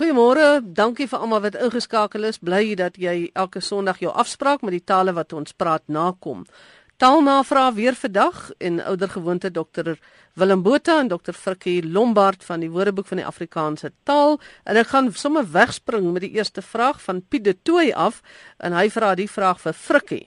Goeiemôre, dankie vir almal wat ingeskakel is. Bly dat jy elke Sondag jou afspraak met die tale wat ons praat nakom. Taalnavraag weer vandag en oudergewoonte dokter Willem Botha en dokter Frikkie Lombard van die Woordeboek van die Afrikaanse taal en ek gaan sommer wegspring met die eerste vraag van Piet de Tooy af en hy vra die vraag vir Frikkie.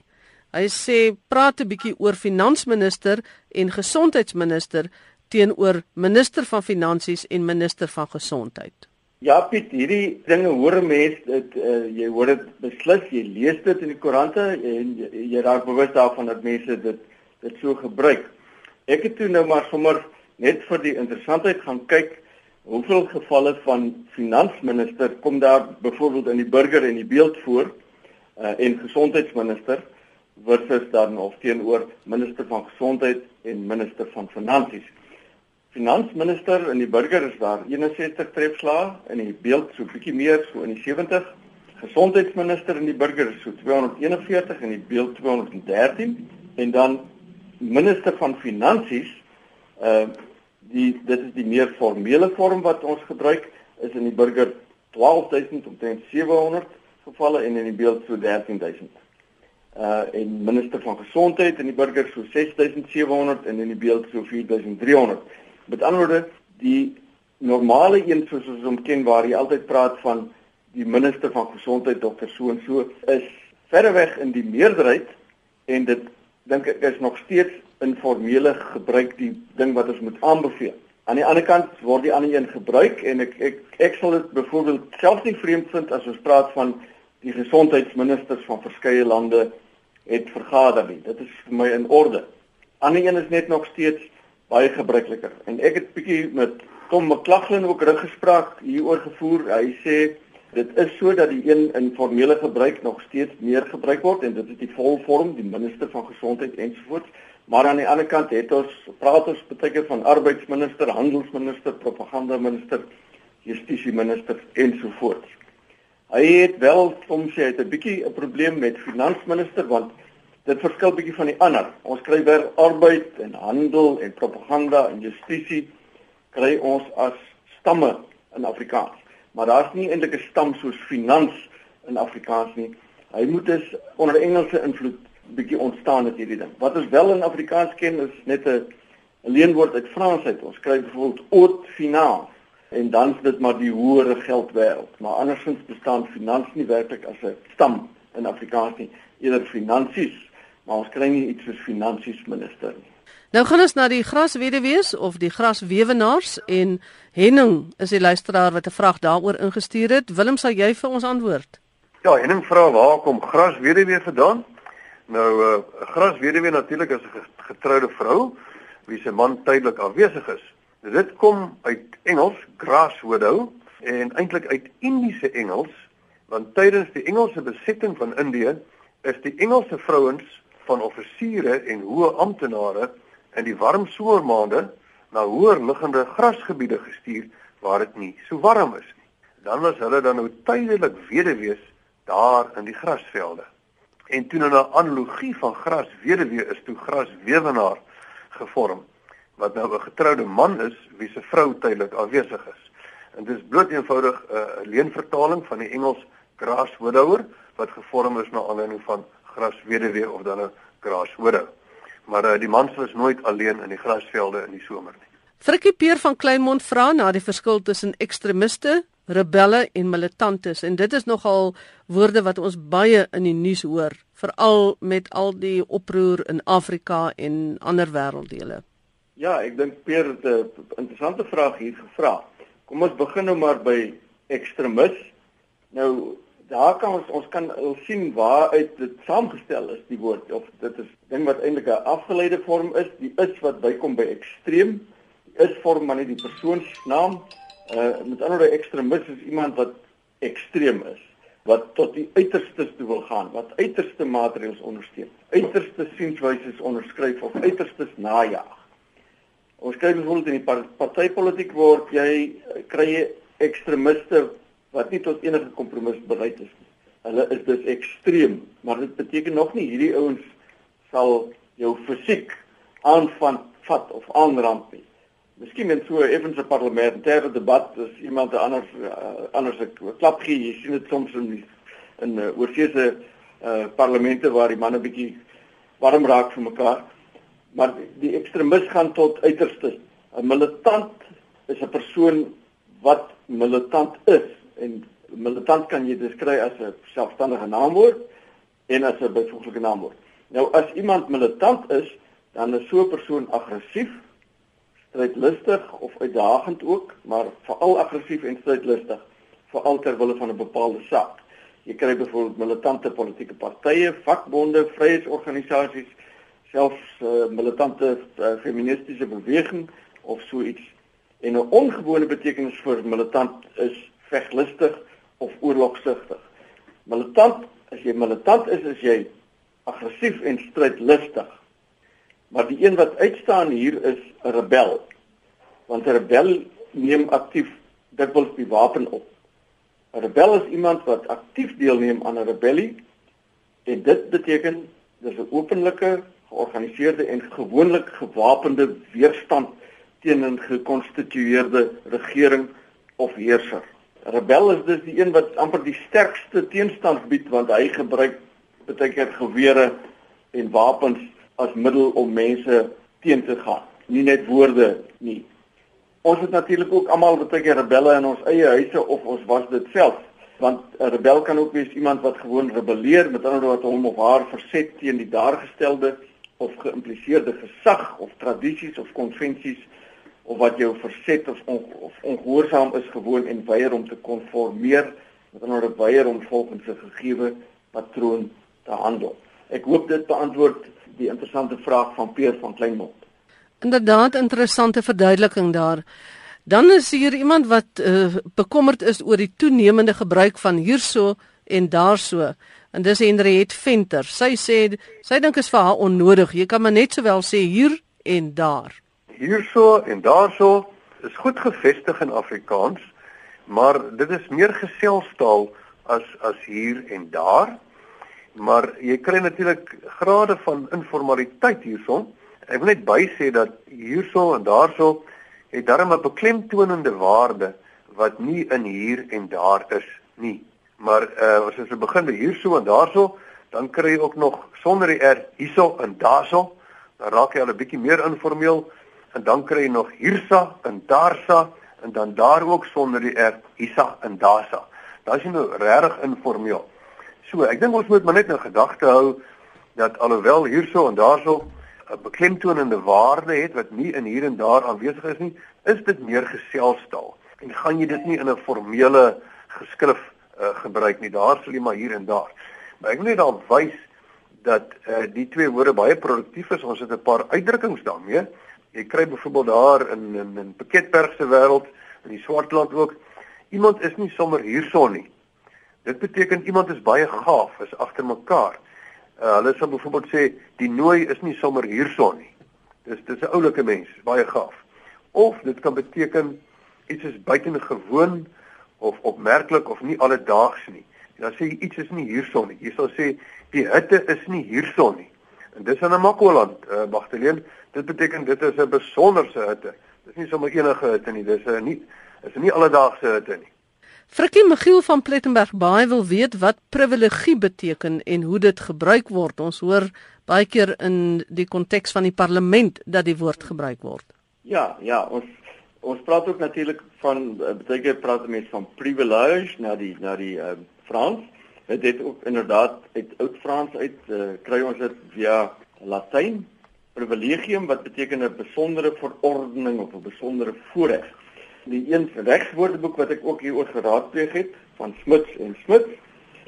Hy sê praat 'n bietjie oor finansminister en gesondheidsminister teenoor minister van finansies en minister van gesondheid. Ja Piet, hierdie dinge hoor mense dit uh, jy hoor dit beslis, jy lees dit in die koerante en jy, jy raak bewus daarvan dat mense dit dit so gebruik. Ek het toe nou maar sommer net vir die interessantheid gaan kyk hoeveel gevalle van finansminister kom daar byvoorbeeld in die burger en die beeld voor uh, en gesondheidsminister versus dan of teenoor minister van gesondheid en minister van finansies. Finansminister in die burger is daar 61 trefslae in die beeld so bietjie meer so in die 70. Gesondheidsminister in die burger is so 241 in die beeld 213 en dan minister van finansies uh die dit is die meer formele vorm wat ons gebruik is in die burger 12000 omtrent 700 gevalle en in die beeld so 13000. Uh en minister van gesondheid in die burger so 6700 en in die beeld so 4300. Met ander woorde, die normale een soos ons hom ken waar jy altyd praat van die minister van gesondheid dokter so en so is verreweg in die meerderheid en dit dink ek is nog steeds informele gebruik die ding wat ons moet aanbeveel. Aan die ander kant word die ander een gebruik en ek ek ek sal dit byvoorbeeld selfs nie vreemd vind as ons praat van die gesondheidsministers van verskeie lande het vergader nie. Dit is vir my in orde. Ander een is net nog steeds baie gebruikliker. En ek het bietjie met Tom McLaughlin ook ruggespraak hieroor gevoer. Hy sê dit is so dat die een in formele gebruik nog steeds meer gebruik word en dit is die volvorm, die minister van gesondheid ensovoorts. Maar aan die ander kant het ons praat ons baie van arbeidsminister, handelsminister, propagandaminister, justisieminister ensovoorts. Hy het wel soms hy het 'n bietjie 'n probleem met finansminister want dit verskil bietjie van die ander. Ons kry weer arbeid en handel en propaganda en justisie kry ons as stamme in Afrikaans. Maar daar's nie eintlik 'n stam soos finans in Afrikaans nie. Hy moet dus onder Engelse invloed bietjie ontstaan het hierdie ding. Wat ons wel in Afrikaans ken is net 'n leenwoord uit Frans uit. Ons kry byvoorbeeld haute finance en dan is dit maar die hoëre geldwêreld. Maar andersins bestaan finans nie werklik as 'n stam in Afrikaans nie. Eerder finansies maar ons kry nie iets soos finansies minister nie. Nou gaan ons na die grasweduwees of die graswewenaars en Henning is die luisteraar wat 'n vraag daaroor ingestuur het. Willem, sal jy vir ons antwoord? Ja, Henning vra waar kom grasweduwee vandaan? Nou uh, eh, grasweduwee natuurlik is 'n getroude vrou wie se man tydelik afwesig is. Dit kom uit Engels grass widow en eintlik uit Indiese Engels want tydens die Engelse besetting van Indië is die Engelse vrouens van offisiere en hoë amptenare in die warm somermaande na hoër liggende grasgebiede gestuur waar dit nie so warm is nie. Dan was hulle dan nou tydelik weduwees daar in die grasvelde. En toe 'n analogie van gras weduwee is toe graswewenaar gevorm wat nou 'n getroude man is wie se vrou tydelik afwesig is. En dit is bloot eenvoudig 'n uh, leenvertaling van die Engels grass widower wat gevorm is na aanleiding van grasweduwee of dan 'n grashode. Maar uh, die mans is nooit alleen in die grasvelde in die somer nie. Frikkie Peer van Kleinmond vra na die verskil tussen ekstremiste, rebelle en militantes en dit is nogal woorde wat ons baie in die nuus hoor, veral met al die oproer in Afrika en ander wêrelddele. Ja, ek dink Peer het 'n interessante vraag hier gevra. Kom ons begin nou maar by ekstremis. Nou daar kan ons ons kan sien waaruit dit saamgestel is die woord. Of dit is ding wat eintlik 'n afgeleide vorm is die is wat bykom by ekstreem is vorm maar net die persoonsnaam. Uh met ander woorde ekstremis is iemand wat ekstreem is wat tot die uiterstes toe wil gaan wat uiterste maatreëls ondersteun uiterste sienwyse onderskryf of uiterstes najag ons kyk bijvoorbeeld in die partytetiek word jy kry jy ekstremiste wat nie tot enige kompromis bereid is nie. Hulle is dus ekstreem, maar dit beteken nog nie hierdie ouens sal jou fisiek aanvan vat of aanrand nie. Miskien in so 'n effense parlementêre debat as iemand anders uh, anders 'n klap gee, jy sien dit soms in die, in uh, oorseese uh, parlemente waar die manne bietjie warm raak vir mekaar. Maar die, die ekstremis gaan tot uiterstes. 'n Militant is 'n persoon wat militant is en militant kan jy beskryf as 'n selfstandige naamwoord en as 'n byvoeglike naamwoord. Nou as iemand militant is, dan is so 'n persoon aggressief, strydlustig of uitdagend ook, maar veral aggressief en strydlustig veral ter wille van 'n bepaalde saak. Jy kry byvoorbeeld militante politieke partye, vakbonde, vryheidsorganisasies, selfs uh, militante uh, feministiese beweging of so iets. En 'n ongewone betekenis vir militant is veglustig of oorlogsugtig. Militant, as jy militant is, is jy aggressief en strydlustig. Maar die een wat uitstaan hier is 'n rebel. Want 'n rebel neem aktief dikwels die wapen op. 'n Rebel is iemand wat aktief deelneem aan 'n rebellie en dit beteken dis 'n openlike, georganiseerde en gewoonlik gewapende weerstand teen 'n gekonstitueerde regering of heerser. Rebel is dus die een wat amper die sterkste teenstand bied want hy gebruik baie keer gewere en wapens as middel om mense teen te gaan. Nie net woorde nie. Ons het natuurlik ook almal baie keer rebelle in ons eie huise of ons was dit self. Want 'n rebel kan ook wees iemand wat gewoon rebelleer, met ander woorde hom of haar verset teen die daargestelde of geïmpliseerde gesag of tradisies of konvensies of wat jou verset of, on, of ongehoorsaam is gewoon en weier om te konformeer met ander woorde weier om volgens 'n gegeewe patroon te handel. Ek hoop dit beantwoord die interessante vraag van Peer van Kleinmond. Inderdaad interessante verduideliking daar. Dan is hier iemand wat uh, bekommerd is oor die toenemende gebruik van hierso en daarso. En dis Henriet Venter. Sy sê sy dink is vir haar onnodig. Jy kan maar net sowel sê hier en daar. Hierso en daarso is goed gevestig in Afrikaans, maar dit is meer geselstaal as as hier en daar maar jy kry natuurlik grade van informaliteit hierson. Ek wil net by sê dat hierso en daarso het darm 'n beklemtonende waarde wat nie in hier en daar is nie. Maar uh as ons begin by hierso en daarso, dan kry jy ook nog sonder die r hierso en daarso, dan raak jy al 'n bietjie meer informeel en dan kry jy nog hiersa en daarsa en dan daar ook sonder die r hiersa en daarsa. Daas jy nou regtig informeel. So, ek dink ons moet maar net 'n gedagte hou dat alhoewel hierso en daarso 'n beklemtoonende waarde het wat nie in hier en daar aanwesig is nie, is dit meer geselstaal. En gaan jy dit nie in 'n formele geskrif uh, gebruik nie, daar sal jy maar hier en daar. Maar ek wil net daarop wys dat uh, die twee woorde baie produktief is. Ons het 'n paar uitdrukkings daarmee. Jy kry byvoorbeeld daar in in in Piketberg se wêreld, in die Swartland ook, iemand is nie sommer hierson nie. Dit beteken iemand is baie gaaf, is agter mekaar. Uh, hulle sal byvoorbeeld sê die nooi is nie sommer hierson nie. Dis dis 'n oulike mens, baie gaaf. Of dit kan beteken iets is buitengewoon of opmerklik of nie alledaags nie. Dan sê jy iets is nie hierson nie. Jy sal sê die hitte is nie hierson nie. En dis in Namakoland, uh, Magdalene, dit beteken dit is 'n besonderse hitte. Dis nie sommer enige hitte nie, dis 'n nie is nie alledaagse hitte nie. Frikkie Michiel van Plettenberg baie wil weet wat privilegie beteken en hoe dit gebruik word. Ons hoor baie keer in die konteks van die parlement dat die woord gebruik word. Ja, ja, ons ons praat ook natuurlik van eh, baie keer praat mense van privilege na die na die uh, Frans. Dit het ook inderdaad uit oud Frans uit uh, kry ons dit via Latyn privilegium wat beteken 'n besondere verordening of 'n besondere voorreg die een regswoordeboek wat ek ook hieroor geraadpleeg het van Smits en Smits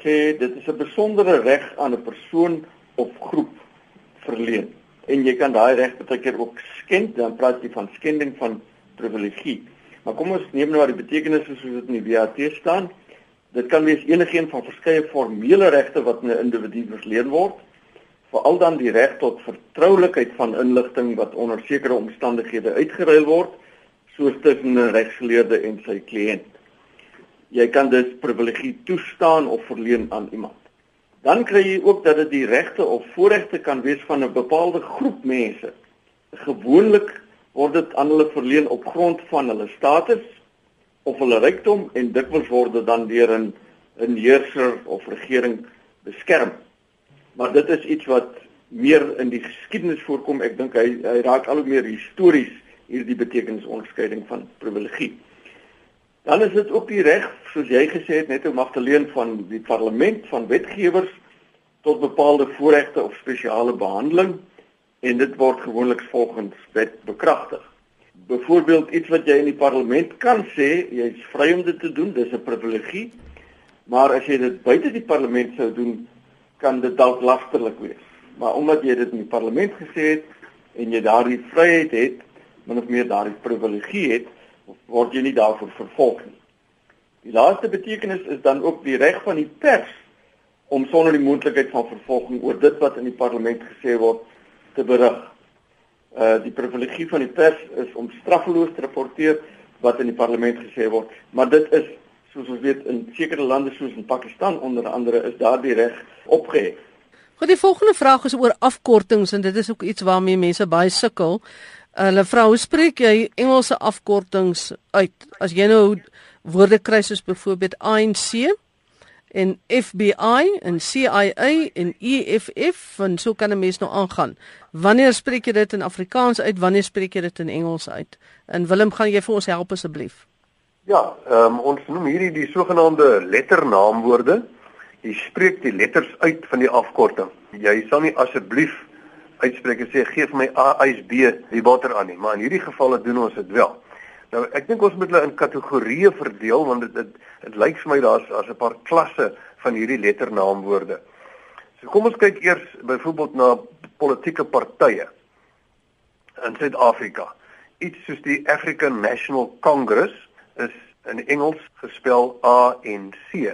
sê dit is 'n besondere reg aan 'n persoon of groep verleen. En jy kan daai reg baie keer ook skend, dan praat jy van skending van privilegie. Maar kom ons neem nou maar die betekenis soos dit in die WAT staan. Dit kan wees enigiets van verskeie formele regte wat 'n individu verleen word, veral dan die reg tot vertroulikheid van inligting wat onder sekere omstandighede uitgeruil word soos tussen 'n regsgeleerde en sy kliënt. Jy kan dus privilegie toestaan of verleen aan iemand. Dan kry jy ook dat dit die regte of voorregte kan wees van 'n bepaalde groep mense, gewoonlik word dit aan hulle verleen op grond van hulle status of hulle rykdom en dikwels word dit dan deur 'n 'n heerser of regering beskerm. Maar dit is iets wat meer in die geskiedenis voorkom. Ek dink hy hy raak al hoe meer histories hierdie betekenisonderskeiding van privilegie. Dan is dit ook die reg, soos jy gesê het, net om magteleen van die parlement van wetgewers tot bepaalde voorregte of spesiale behandeling en dit word gewoonlik volgens wet bekragtig. Byvoorbeeld iets wat jy in die parlement kan sê, jy's vry om dit te doen, dis 'n privilegie. Maar as jy dit buite die parlement sou doen, kan dit dalk lasterlik wees maar omdat jy dit in die parlement gesê het en jy daardie vryheid het, min of meer daardie privilegie het, word jy nie daarvoor vervolg nie. Die laaste betekenis is dan ook die reg van die pers om sonder die moontlikheid van vervolging oor dit wat in die parlement gesê word te berig. Uh die privilegie van die pers is om straffeloos te rapporteer wat in die parlement gesê word, maar dit is soos ons weet in sekere lande soos in Pakistan onder andere is daardie reg opgehef. Goed, die volgende vraag is oor afkortings en dit is ook iets waarmee mense baie sukkel. Hulle vra hoe spreek jy Engelse afkortings uit? As jy nou woorde kry soos byvoorbeeld ANC en FBI en CIA en EFF, en so kan 'n mens nou aangaan. Wanneer spreek jy dit in Afrikaans uit? Wanneer spreek jy dit in Engels uit? En Willem, gaan jy vir ons help asseblief? Ja, ehm um, ons noem hierdie die sogenaamde letternaamwoorde jy spreek die letters uit van die afkorting. Jy sal nie asseblief uitspreek en sê gee vir my A is B die water aan nie, maar in hierdie gevalle doen ons dit wel. Nou ek dink ons moet hulle in kategorieë verdeel want dit dit, dit lyk vir my daar's as 'n paar klasse van hierdie letternaamwoorde. So kom ons kyk eers byvoorbeeld na politieke partye in Suid-Afrika. Iets soos die African National Congress is in Engels gespel A N C.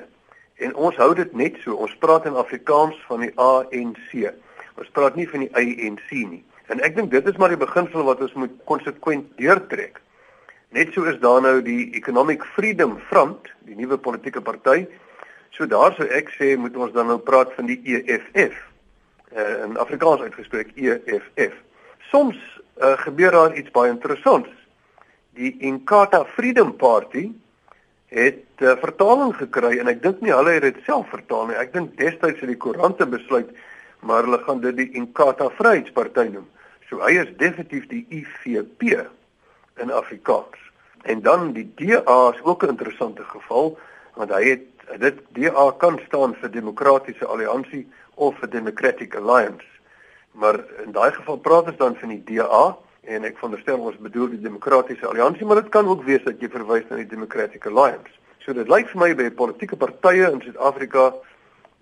En ons hou dit net so. Ons praat in Afrikaans van die ANC. Ons praat nie van die ANC nie. En ek dink dit is maar die beginsel wat ons moet konsekwent deurtrek. Net so is daar nou die Economic Freedom Front, die nuwe politieke party. So daar sou ek sê moet ons dan nou praat van die EFF. Uh, in Afrikaans uitgespreek EFF. Soms uh, gebeur daar iets baie interessants. Die Inkatha Freedom Party het uh, vertaling gekry en ek dink nie hulle het dit self vertaal nie. Ek dink destyds het die koerante besluit maar hulle gaan dit die Inkatha Vryheidsparty noem. So hy is definitief die IFP in Afrikaans. En dan die DA is ook 'n interessante geval want hy het dit DA kan staan vir Demokratiese Alliansie of vir Democratic Alliance. Maar in daai geval praat ons dan van die DA en ek veronderstel ons bedoel die demokratiese alliansie maar dit kan ook wees dat jy verwys na die democratic alliance. So dit lyk vir my by politieke partye in Suid-Afrika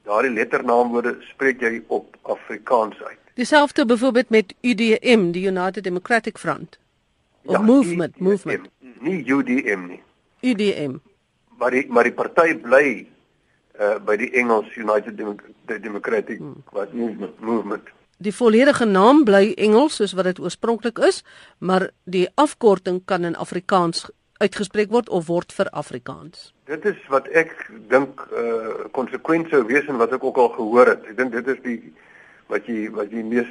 daardie letternaamwoorde spreek jy op Afrikaans uit. Dieselfde byvoorbeeld met UDM die United Democratic Front of ja, movement UDM, movement nie UDM nie UDM maar die maar die party bly uh, by die Engels United Demo Democratic hmm. wat movement movement Die volledige naam bly Engels soos wat dit oorspronklik is, maar die afkorting kan in Afrikaans uitgespreek word of word vir Afrikaans. Dit is wat ek dink uh konsekwent sou wees en wat ek ook al gehoor het. Ek dink dit is die wat jy wat jy mees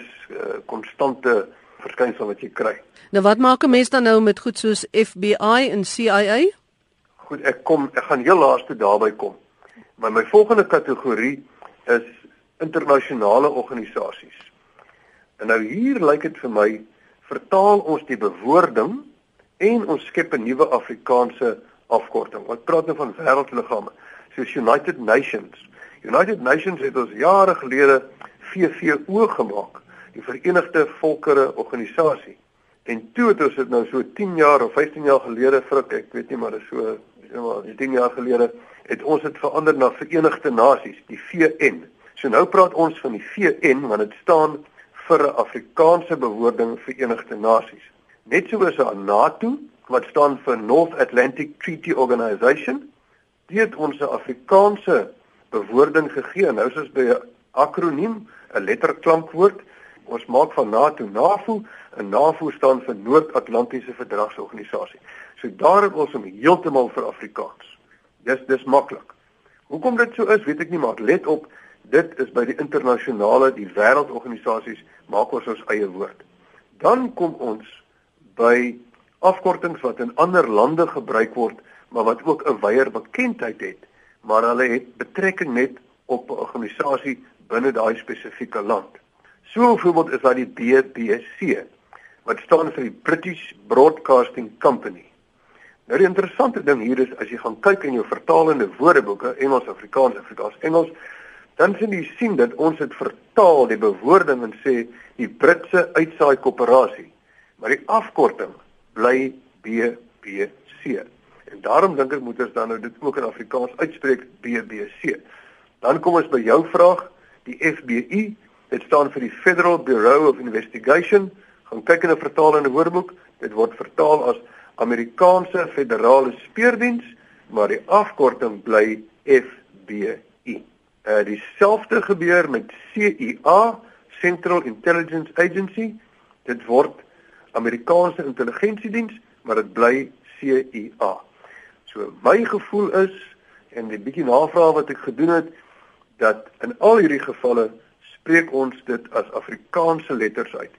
konstante uh, verskynsel wat jy kry. Nou wat maak 'n mens dan nou met goed soos FBI en CIA? Goed, ek kom ek gaan heel laaste daarby kom. Maar my volgende kategorie is internasionale organisasies. En nou hier lyk dit vir my vertaal ons die bewoording en ons skep 'n nuwe Afrikaanse afkorting. Wat praat nou van wêreldliggame soos United Nations. United Nations het ons jare gelede VVO gemaak, die Verenigde Volkere Organisasie. En toe het ons dit nou so 10 jaar of 15 jaar gelede vrik, ek weet nie maar dis so maar 10 jaar gelede het ons dit verander na Verenigde Nasies, die VN. So nou praat ons van die VN want dit staan vir 'n Afrikaanse bewoording Verenigde Nasies. Net so is daar NATO wat staan vir North Atlantic Treaty Organization. Dit het ons 'n Afrikaanse bewoording gegee. Nou is ons by 'n akroniem, 'n letterklankwoord. Ons maak van NATO NAVO, en NAVO staan vir Noord-Atlantiese Verdragsorganisasie. So daar het ons hom heeltemal vir Afrikaans. Dis dis maklik. Hoekom dit so is, weet ek nie, maar let op, dit is by die internasionale, die wêreldorganisasies maak ons ons eie woord. Dan kom ons by afkortings wat in ander lande gebruik word, maar wat ook 'n wyeer bekendheid het, maar hulle het betrekking net op 'n organisasie binne daai spesifieke land. So byvoorbeeld is daar die BBC wat staan vir die British Broadcasting Company. Nou die interessante ding hier is as jy gaan kyk in jou vertalende woordeboeke, Engels, Afrikaans, Afrikaans, Engels, dan sien jy sien dat ons dit vertaal die bewoording en sê die Britse uitsaai koöperasie. Maar die afkorting bly BBC. En daarom dink ek moet ons dan nou dit ook in Afrikaans uitspreek BBC. Dan kom ons by jou vraag, die FBI, dit staan vir die Federal Bureau of Investigation. Gaan kyk in 'n vertalende woordeboek, dit word vertaal as Amerikaanse Federale Speurdiens, maar die afkorting bly FBI. Uh dieselfde gebeur met CIA, Central Intelligence Agency. Dit word Amerikaanse intelligensiediens, maar dit bly CIA. So my gevoel is en 'n bietjie navraag wat ek gedoen het dat in al hierdie gevalle spreek ons dit as Afrikaanse letters uit.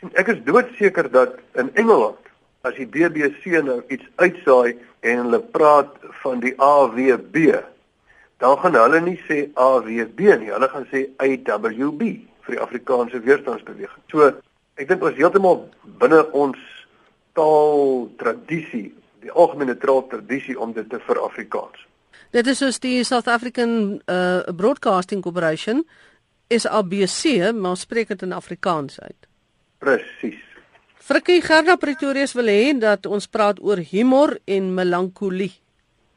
sien ek is doodseker dat in Engeland as die BBC nou iets uitsaai en hulle praat van die AWB dan gaan hulle nie sê AWB nie, hulle gaan sê AWB vir die Afrikaanse weerstandsbeweging. So, ek dink ons heeltemal binne ons taal tradisie, die algemene taal tradisie om dit te vir Afrikaans. Dit is soos die South African uh, Broadcasting Corporation is ABC, maar spreek dit in Afrikaans uit. Presies. Frikkie Gerda Pretoria wil hê dat ons praat oor humor en melankolie.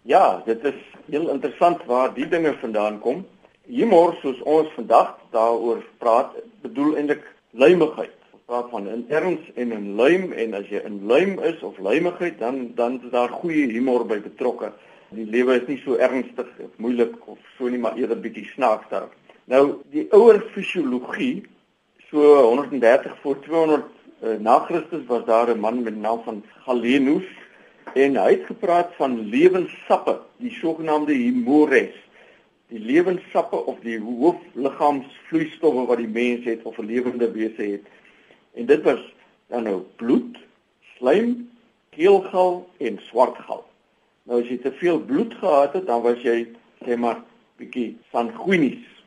Ja, dit is heel interessant waar die dinge vandaan kom. Humor soos ons vandag daaroor praat, bedoel eintlik luimigheid. Ons praat van in erns en in luim en as jy in luim is of luimigheid, dan dan is daar goeie humor by betrokke. Die lewe is nie so ernstig of moeilik of so nie, maar eerder bietjie snaaks daar. Nou, die ouer fisiologie so 130 voor 200 uh, na Christus was daar 'n man met die naam van Galenus en hy het gepraat van lewenssappe, die sogenaamde humores. Die lewenssappe of die hoofliggaamsvloeistowwe wat die mens het of 'n lewende wese het. En dit was dan nou bloed, slijm, keelgal en swartgal. Nou as jy te veel bloed gehad het, dan was jy sê maar bietjie sanguinies.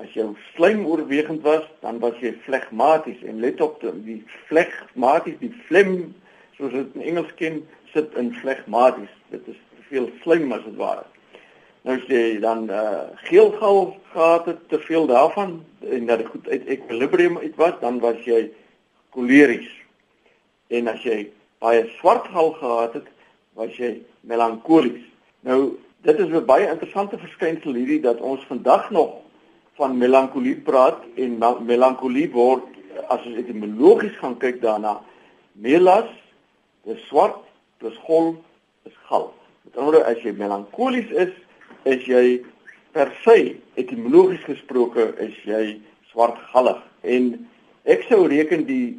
As jou slijm oorwegend was, dan was jy flegmaties en let op die flegmaties, die phlegm soos dit in Engels ken, sit in flegmaties. Dit is te veel slijm as dit ware. Nou as jy dan uh geelgal gehad het, te veel daarvan en dat dit goed uit equilibrium uit was, dan was jy koleries. En as jy baie swartgal gehad het, was jy melankolies. Nou dit is 'n baie interessante verskynsel hierdie dat ons vandag nog van melankolie praat en melankolie word as ons etimologies gaan kyk daarna melas dis swart plus gol is gal. Met ander woorde as jy melankolies is, is jy per se etimologies gesproke is jy swartgallig. En ek sou reken die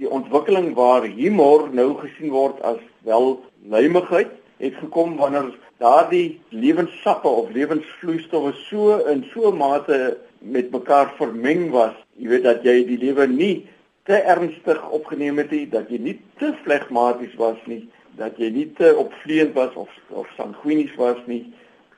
die ontwikkeling waar humor nou gesien word as wel luimigheid het gekom wanneer daardie lewenssappe of lewensvloeistowwe so in so mate met mekaar vermeng was, jy weet dat jy die lewe nie te ernstig opgeneem het nie, dat jy nie te flegmaties was nie, dat jy nie te opvleend was of of sanguinies was nie,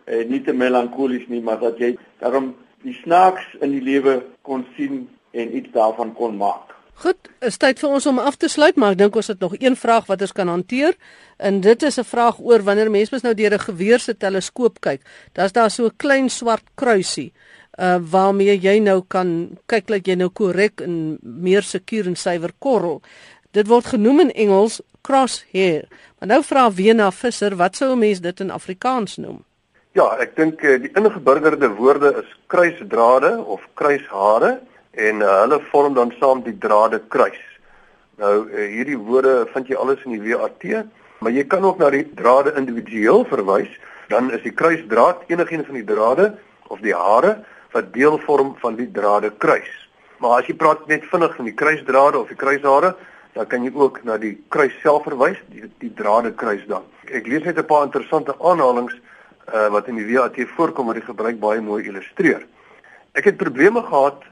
eh, nie te melankolies nie, maar dat jy daarom die snaaks in die lewe kon sien en iets daarvan kon maak. Goed, is tyd vir ons om af te sluit, maar ek dink ons het nog een vraag wat ons kan hanteer. En dit is 'n vraag oor wanneer mense mens nou deur 'n geweer se teleskoop kyk, dan's daar so 'n klein swart kruisie uh waarmee jy nou kan kyk dat jy nou korrek en meer sekuur en suiwer korrel. Dit word genoem in Engels crosshair. Maar nou vra Wena Visser, wat sou 'n mens dit in Afrikaans noem? Ja, ek dink uh, die ingeburgerde woorde is kruisdrade of kruishare en uh, hulle vorm dan saam die drade kruis. Nou uh, hierdie woorde vind jy alles in die WAT, maar jy kan ook na die drade individueel verwys, dan is die kruisdraad enigiets van die drade of die hare wat deel vorm van die drade kruis. Maar as jy praat net vinnig van die kruisdrade of die kruishare, dan kan jy ook na die kruis self verwys, die die drade kruis dan. Ek lees net 'n paar interessante aanhalinge uh, wat in die WAT voorkom wat die gebruik baie mooi illustreer. Ek het probleme gehad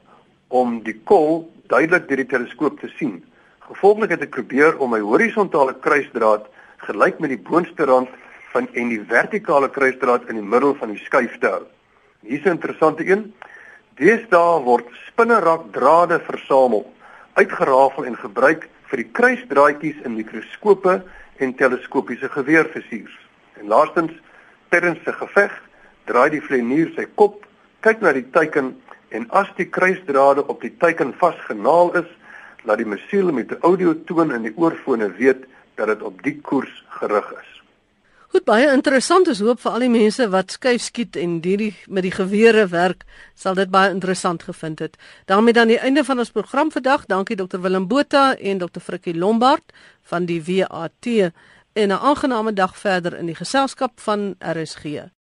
om die kol duidelik deur die teleskoop te sien. Gevolglik het ek probeer om my horisontale kruisdraad gelyk met die boonste rand van en die vertikale kruisdraad in die middel van die skuif te hou. Hier's 'n interessante een. Deesdae word spinnerakdrade versamel, uitgerafel en gebruik vir die kruisdraadjies in mikroskope en teleskopiese geweerversiers. En laastens, terwyl se geveg, draai die vlenier sy kop, kyk na die teiken en as die kruisdrade op die teiken vasgenaal is, laat die missiel met 'n audiotoon in die oorfone weet dat dit op die koers gerig is. Goed baie interessant is hoop vir al die mense wat skuif skiet en hierdie met die gewere werk sal dit baie interessant gevind het. daarmee dan die einde van ons program vandag. Dankie Dr Willem Botha en Dr Frikkie Lombard van die WAT en 'n aangename dag verder in die geselskap van RSG.